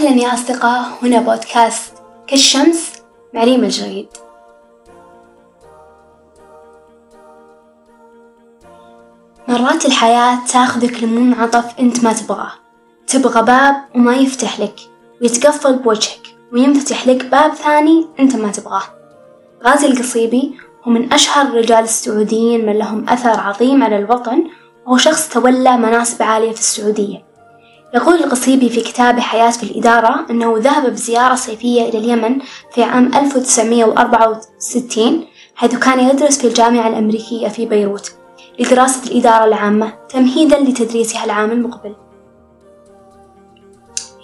أهلا يا أصدقاء هنا بودكاست كالشمس مع ريم الجريد. مرات الحياة تاخذك لمنعطف أنت ما تبغاه. تبغى باب وما يفتح لك ويتقفل بوجهك وينفتح لك باب ثاني أنت ما تبغاه. غازي القصيبي هو من أشهر الرجال السعوديين من لهم أثر عظيم على الوطن وهو شخص تولى مناصب عالية في السعودية. يقول القصيبي في كتابه حياة في الإدارة أنه ذهب بزيارة صيفية إلى اليمن في عام 1964 حيث كان يدرس في الجامعة الأمريكية في بيروت لدراسة الإدارة العامة تمهيدا لتدريسها العام المقبل.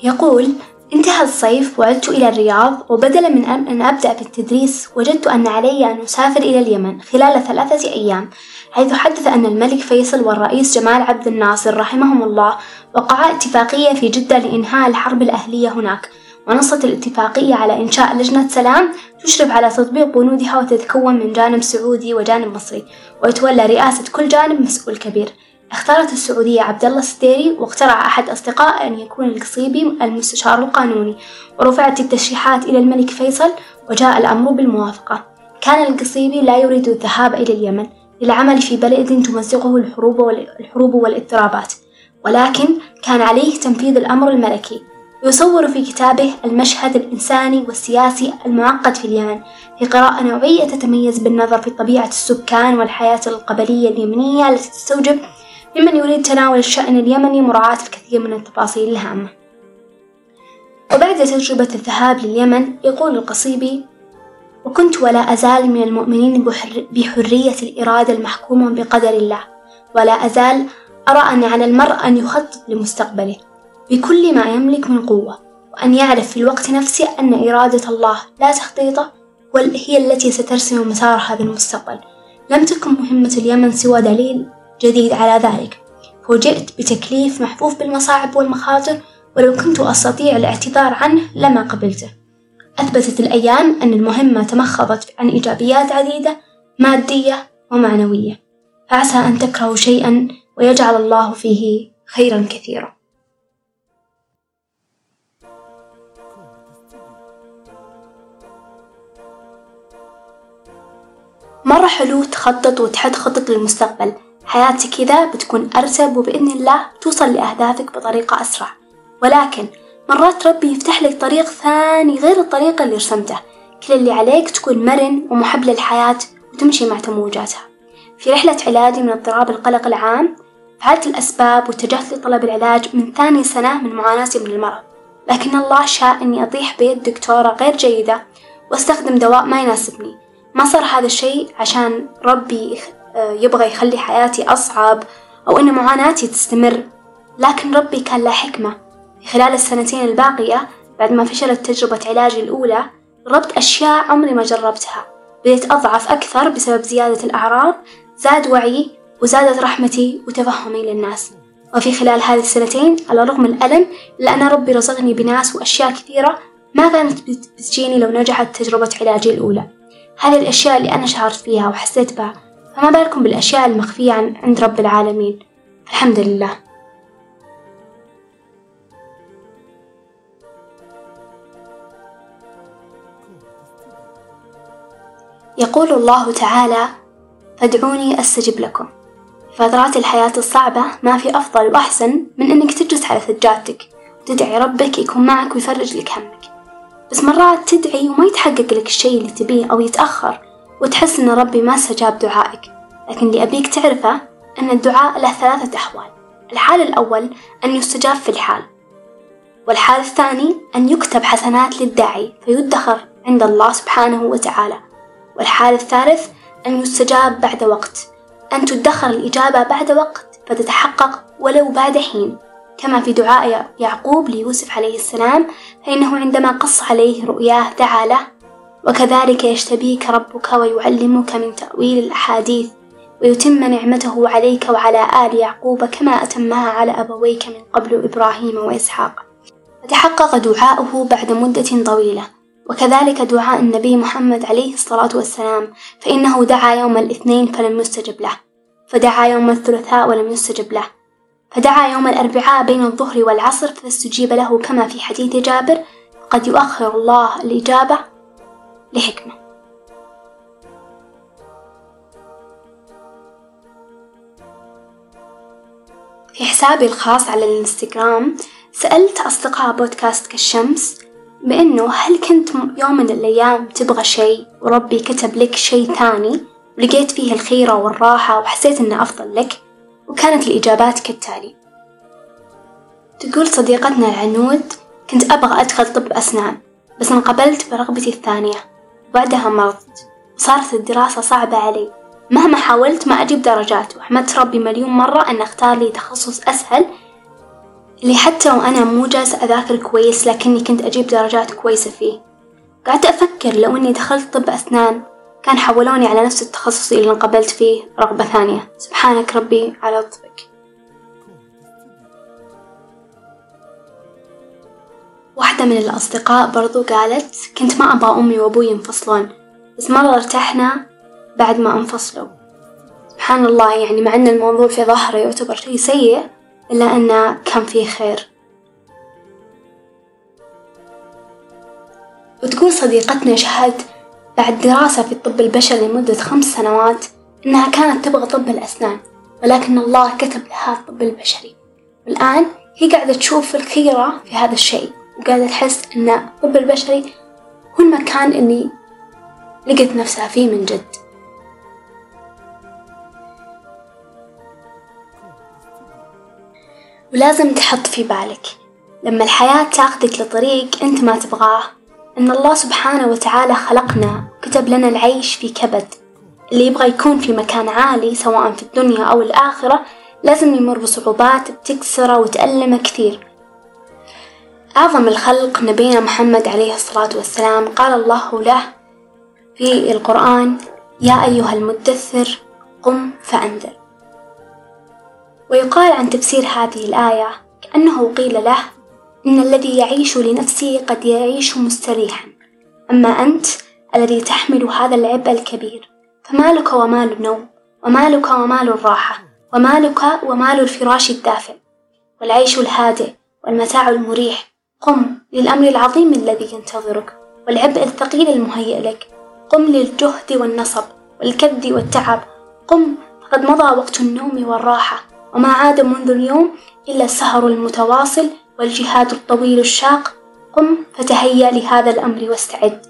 يقول انتهى الصيف وعدت إلى الرياض وبدلا من أن أبدأ في التدريس وجدت أن علي أن أسافر إلى اليمن خلال ثلاثة أيام حيث حدث أن الملك فيصل والرئيس جمال عبد الناصر رحمهم الله وقعا اتفاقية في جدة لإنهاء الحرب الأهلية هناك ونصت الاتفاقية على إنشاء لجنة سلام تشرف على تطبيق بنودها وتتكون من جانب سعودي وجانب مصري ويتولى رئاسة كل جانب مسؤول كبير. اختارت السعودية عبد الله السديري واقترح أحد أصدقائه أن يكون القصيبي المستشار القانوني ورفعت التشريحات إلى الملك فيصل وجاء الأمر بالموافقة. كان القصيبي لا يريد الذهاب إلى اليمن. للعمل في بلد تمزقه الحروب والحروب والاضطرابات. ولكن كان عليه تنفيذ الأمر الملكي. يصور في كتابه المشهد الإنساني والسياسي المعقد في اليمن. في قراءة نوعية تتميز بالنظر في طبيعة السكان والحياة القبلية اليمنية التي تستوجب ممن يريد تناول الشأن اليمني مراعاة الكثير من التفاصيل الهامة. وبعد تجربة الذهاب لليمن يقول القصيبي وكنت ولا أزال من المؤمنين بحرية الإرادة المحكومة بقدر الله ولا أزال أرى أن على المرء أن يخطط لمستقبله. بكل ما يملك من قوة وأن يعرف في الوقت نفسه أن إرادة الله لا تخطيطه هي التي سترسم مسار هذا المستقبل لم تكن مهمة اليمن سوى دليل جديد على ذلك. فوجئت بتكليف محفوف بالمصاعب والمخاطر ولو كنت أستطيع الاعتذار عنه لما قبلته. أثبتت الأيام أن المهمة تمخضت عن إيجابيات عديدة مادية ومعنوية. فعسى أن تكرهوا شيئا ويجعل الله فيه خيرا كثيرا. مرة حلو تخطط وتحط خطط للمستقبل. حياتك كذا بتكون أرتب وبإذن الله توصل لأهدافك بطريقة أسرع. ولكن مرات ربي يفتح لك طريق ثاني غير الطريق اللي رسمته. كل اللي عليك تكون مرن ومحب للحياة وتمشي مع تموجاتها. في رحلة علاجي من اضطراب القلق العام فعلت الأسباب واتجهت لطلب العلاج من ثاني سنة من معاناتي من المرض. لكن الله شاء أني أطيح بيد دكتورة غير جيدة واستخدم دواء ما يناسبني. ما صار هذا الشيء عشان ربي آه، يبغى يخلي حياتي أصعب أو إن معاناتي تستمر. لكن ربي كان له حكمة. خلال السنتين الباقية بعد ما فشلت تجربة علاجي الأولى جربت أشياء عمري ما جربتها بديت أضعف أكثر بسبب زيادة الأعراض زاد وعي وزادت رحمتي وتفهمي للناس. وفي خلال هذه السنتين على رغم الألم إلا أن ربي رزقني بناس وأشياء كثيرة ما كانت بتجيني لو نجحت تجربة علاجي الأولى. هذه الأشياء اللي أنا شعرت فيها وحسيت بها فما بالكم بالأشياء المخفية عند رب العالمين؟ الحمد لله. يقول الله تعالى فادعوني أستجب لكم. فترات الحياة الصعبة ما في أفضل وأحسن من إنك تجلس على سجادتك وتدعي ربك يكون معك ويفرج لك همك. بس مرات تدعي وما يتحقق لك الشي اللي تبيه أو يتأخر وتحس إن ربي ما استجاب دعائك. لكن اللي أبيك تعرفه أن الدعاء له ثلاثة أحوال. الحال الأول أن يستجاب في الحال والحال الثاني أن يكتب حسنات للداعي فيدخر عند الله سبحانه وتعالى. والحال الثالث أن يستجاب بعد وقت. أن تدخر الإجابة بعد وقت فتتحقق ولو بعد حين. كما في دعاء يعقوب ليوسف عليه السلام فإنه عندما قص عليه رؤياه دعا له وكذلك يجتبيك ربك ويعلمك من تأويل الأحاديث ويتم نعمته عليك وعلى آل يعقوب كما أتمها على أبويك من قبل إبراهيم وإسحاق. فتحقق دعاؤه بعد مدة طويلة. وكذلك دعاء النبي محمد عليه الصلاة والسلام فإنه دعا يوم الاثنين فلم يستجب له فدعا يوم الثلاثاء ولم يستجب له فدعا يوم الأربعاء بين الظهر والعصر فاستجيب له كما في حديث جابر قد يؤخر الله الإجابة لحكمة. في حسابي الخاص على الانستغرام سألت أصدقاء بودكاست كالشمس بأنه هل كنت يوم من الأيام تبغى شيء وربي كتب لك شيء ثاني؟ ولقيت فيه الخيرة والراحة وحسيت إنه أفضل لك؟ وكانت الإجابات كالتالي. تقول صديقتنا العنود كنت أبغى أدخل طب أسنان بس انقبلت برغبتي الثانية وبعدها مرضت وصارت الدراسة صعبة علي. مهما حاولت ما أجيب درجات وحمدت ربي مليون مرة أن أختار لي تخصص أسهل اللي حتى وأنا مو جالسة أذاكر كويس لكني كنت أجيب درجات كويسة فيه. قعدت أفكر لو إني دخلت طب أسنان كان حولوني على نفس التخصص اللي انقبلت فيه رغبة ثانية. سبحانك ربي على لطفك واحدة من الأصدقاء برضو قالت كنت ما أبغى أمي وأبوي ينفصلون بس مرة ارتحنا بعد ما أنفصلوا. سبحان الله يعني مع أن الموضوع في ظهره يعتبر شيء سيء إلا أنه كان فيه خير. وتقول صديقتنا شهد بعد دراسة في الطب البشري لمدة خمس سنوات إنها كانت تبغى طب الأسنان ولكن الله كتب لها الطب البشري. والآن هي قاعدة تشوف الخيرة في هذا الشيء وقاعدة تحس إن الطب البشري هو المكان اللي لقت نفسها فيه من جد. ولازم تحط في بالك لما الحياة تاخذك لطريق أنت ما تبغاه إن الله سبحانه وتعالى خلقنا وكتب لنا العيش في كبد. اللي يبغى يكون في مكان عالي سواء في الدنيا أو الآخرة لازم يمر بصعوبات بتكسره وتألمه كثير. أعظم الخلق نبينا محمد عليه الصلاة والسلام قال الله له في القرآن يا أيها المدثر قم فأنذر. ويقال عن تفسير هذه الآية كأنه قيل له إن الذي يعيش لنفسه قد يعيش مستريحا. أما أنت الذي تحمل هذا العبء الكبير فمالك ومال النوم ومالك ومال الراحة ومالك ومال الفراش الدافئ. والعيش الهادئ والمتاع المريح قم للأمر العظيم الذي ينتظرك والعبء الثقيل المهيئ لك. قم للجهد والنصب والكد والتعب. قم فقد مضى وقت النوم والراحة. وما عاد منذ اليوم إلا السهر المتواصل والجهاد الطويل الشاق. قم فتهيأ لهذا الأمر واستعد.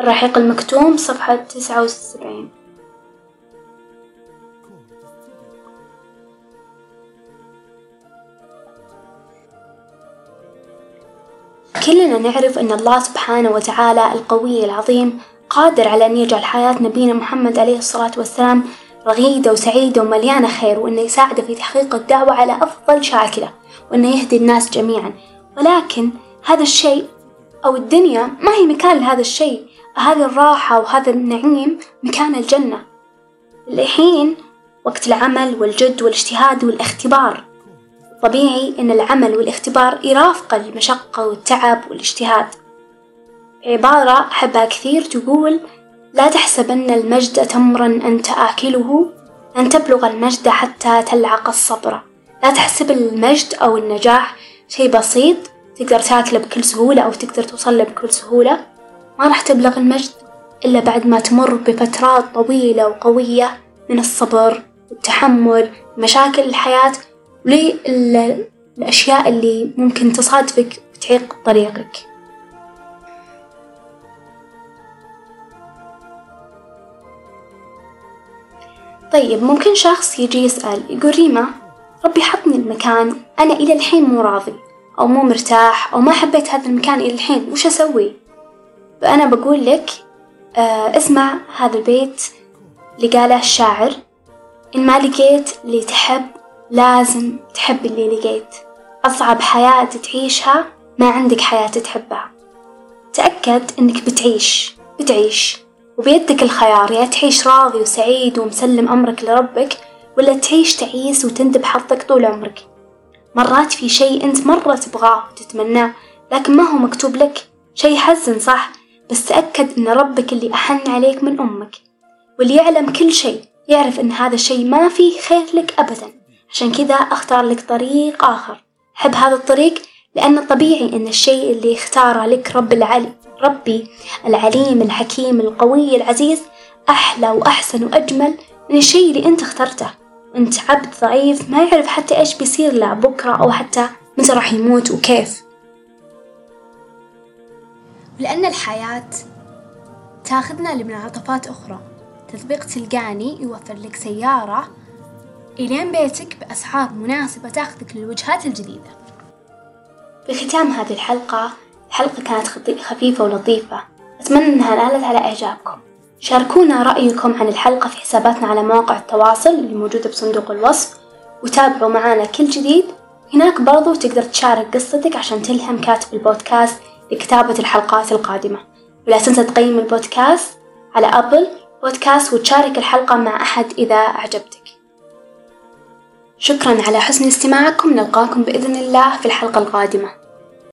الرحيق المكتوم صفحة تسعة وسبعين. كلنا نعرف أن الله سبحانه وتعالى القوي العظيم قادر على أن يجعل حياة نبينا محمد عليه الصلاة والسلام رغيدة وسعيدة ومليانة خير وأنه يساعده في تحقيق الدعوة على أفضل شاكلة وأنه يهدي الناس جميعا. ولكن هذا الشيء أو الدنيا ما هي مكان لهذا الشيء. هذه الراحة وهذا النعيم مكان الجنة. الحين وقت العمل والجد والاجتهاد والاختبار. طبيعي أن العمل والاختبار يرافق المشقة والتعب والاجتهاد. عبارة أحبها كثير تقول لا تحسبن المجد تمرا أنت آكله لن تبلغ المجد حتى تلعق الصبر. لا تحسب المجد أو النجاح شي بسيط تقدر تاكله بكل سهولة أو تقدر توصله بكل سهولة. ما راح تبلغ المجد إلا بعد ما تمر بفترات طويلة وقوية من الصبر والتحمل مشاكل الحياة وللأشياء اللي ممكن تصادفك وتعيق طريقك. طيب ممكن شخص يجي يسأل يقول ريما ربي حطني المكان أنا إلى الحين مو راضي أو مو مرتاح أو ما حبيت هذا المكان إلى الحين وش أسوي؟ فأنا بقول لك آه اسمع هذا البيت اللي قاله الشاعر إن ما لقيت اللي تحب لازم تحب اللي لقيت. أصعب حياة تعيشها ما عندك حياة تحبها. تأكد إنك بتعيش بتعيش. وبيدك الخيار يا تعيش راضي وسعيد ومسلم أمرك لربك ولا تعيش تعيس وتندب حظك طول عمرك. مرات في شي أنت مرة تبغاه وتتمناه لكن ما هو مكتوب لك. شي يحزن صح؟ بس تأكد إن ربك اللي أحن عليك من أمك. واللي يعلم كل شي يعرف إن هذا الشي ما فيه خير لك أبدا. عشان كذا أختار لك طريق آخر. أحب هذا الطريق لأن طبيعي أن الشيء اللي اختاره لك رب العلي ربي العليم الحكيم القوي العزيز أحلى وأحسن وأجمل من الشيء اللي أنت اخترته. أنت عبد ضعيف ما يعرف حتى إيش بيصير له بكرة أو حتى متى راح يموت وكيف. لأن الحياة تاخذنا لمنعطفات أخرى. تطبيق تلقاني يوفر لك سيارة إلين بيتك بأسعار مناسبة تاخذك للوجهات الجديدة. بختام هذه الحلقة الحلقة كانت خفيفة ولطيفة. أتمنى أنها نالت على إعجابكم. شاركونا رأيكم عن الحلقة في حساباتنا على مواقع التواصل اللي موجودة بصندوق الوصف وتابعوا معانا كل جديد. هناك برضو تقدر تشارك قصتك عشان تلهم كاتب البودكاست لكتابة الحلقات القادمة. ولا تنسى تقيم البودكاست على أبل بودكاست وتشارك الحلقة مع أحد إذا أعجبتك. شكرا على حسن استماعكم. نلقاكم بإذن الله في الحلقة القادمة.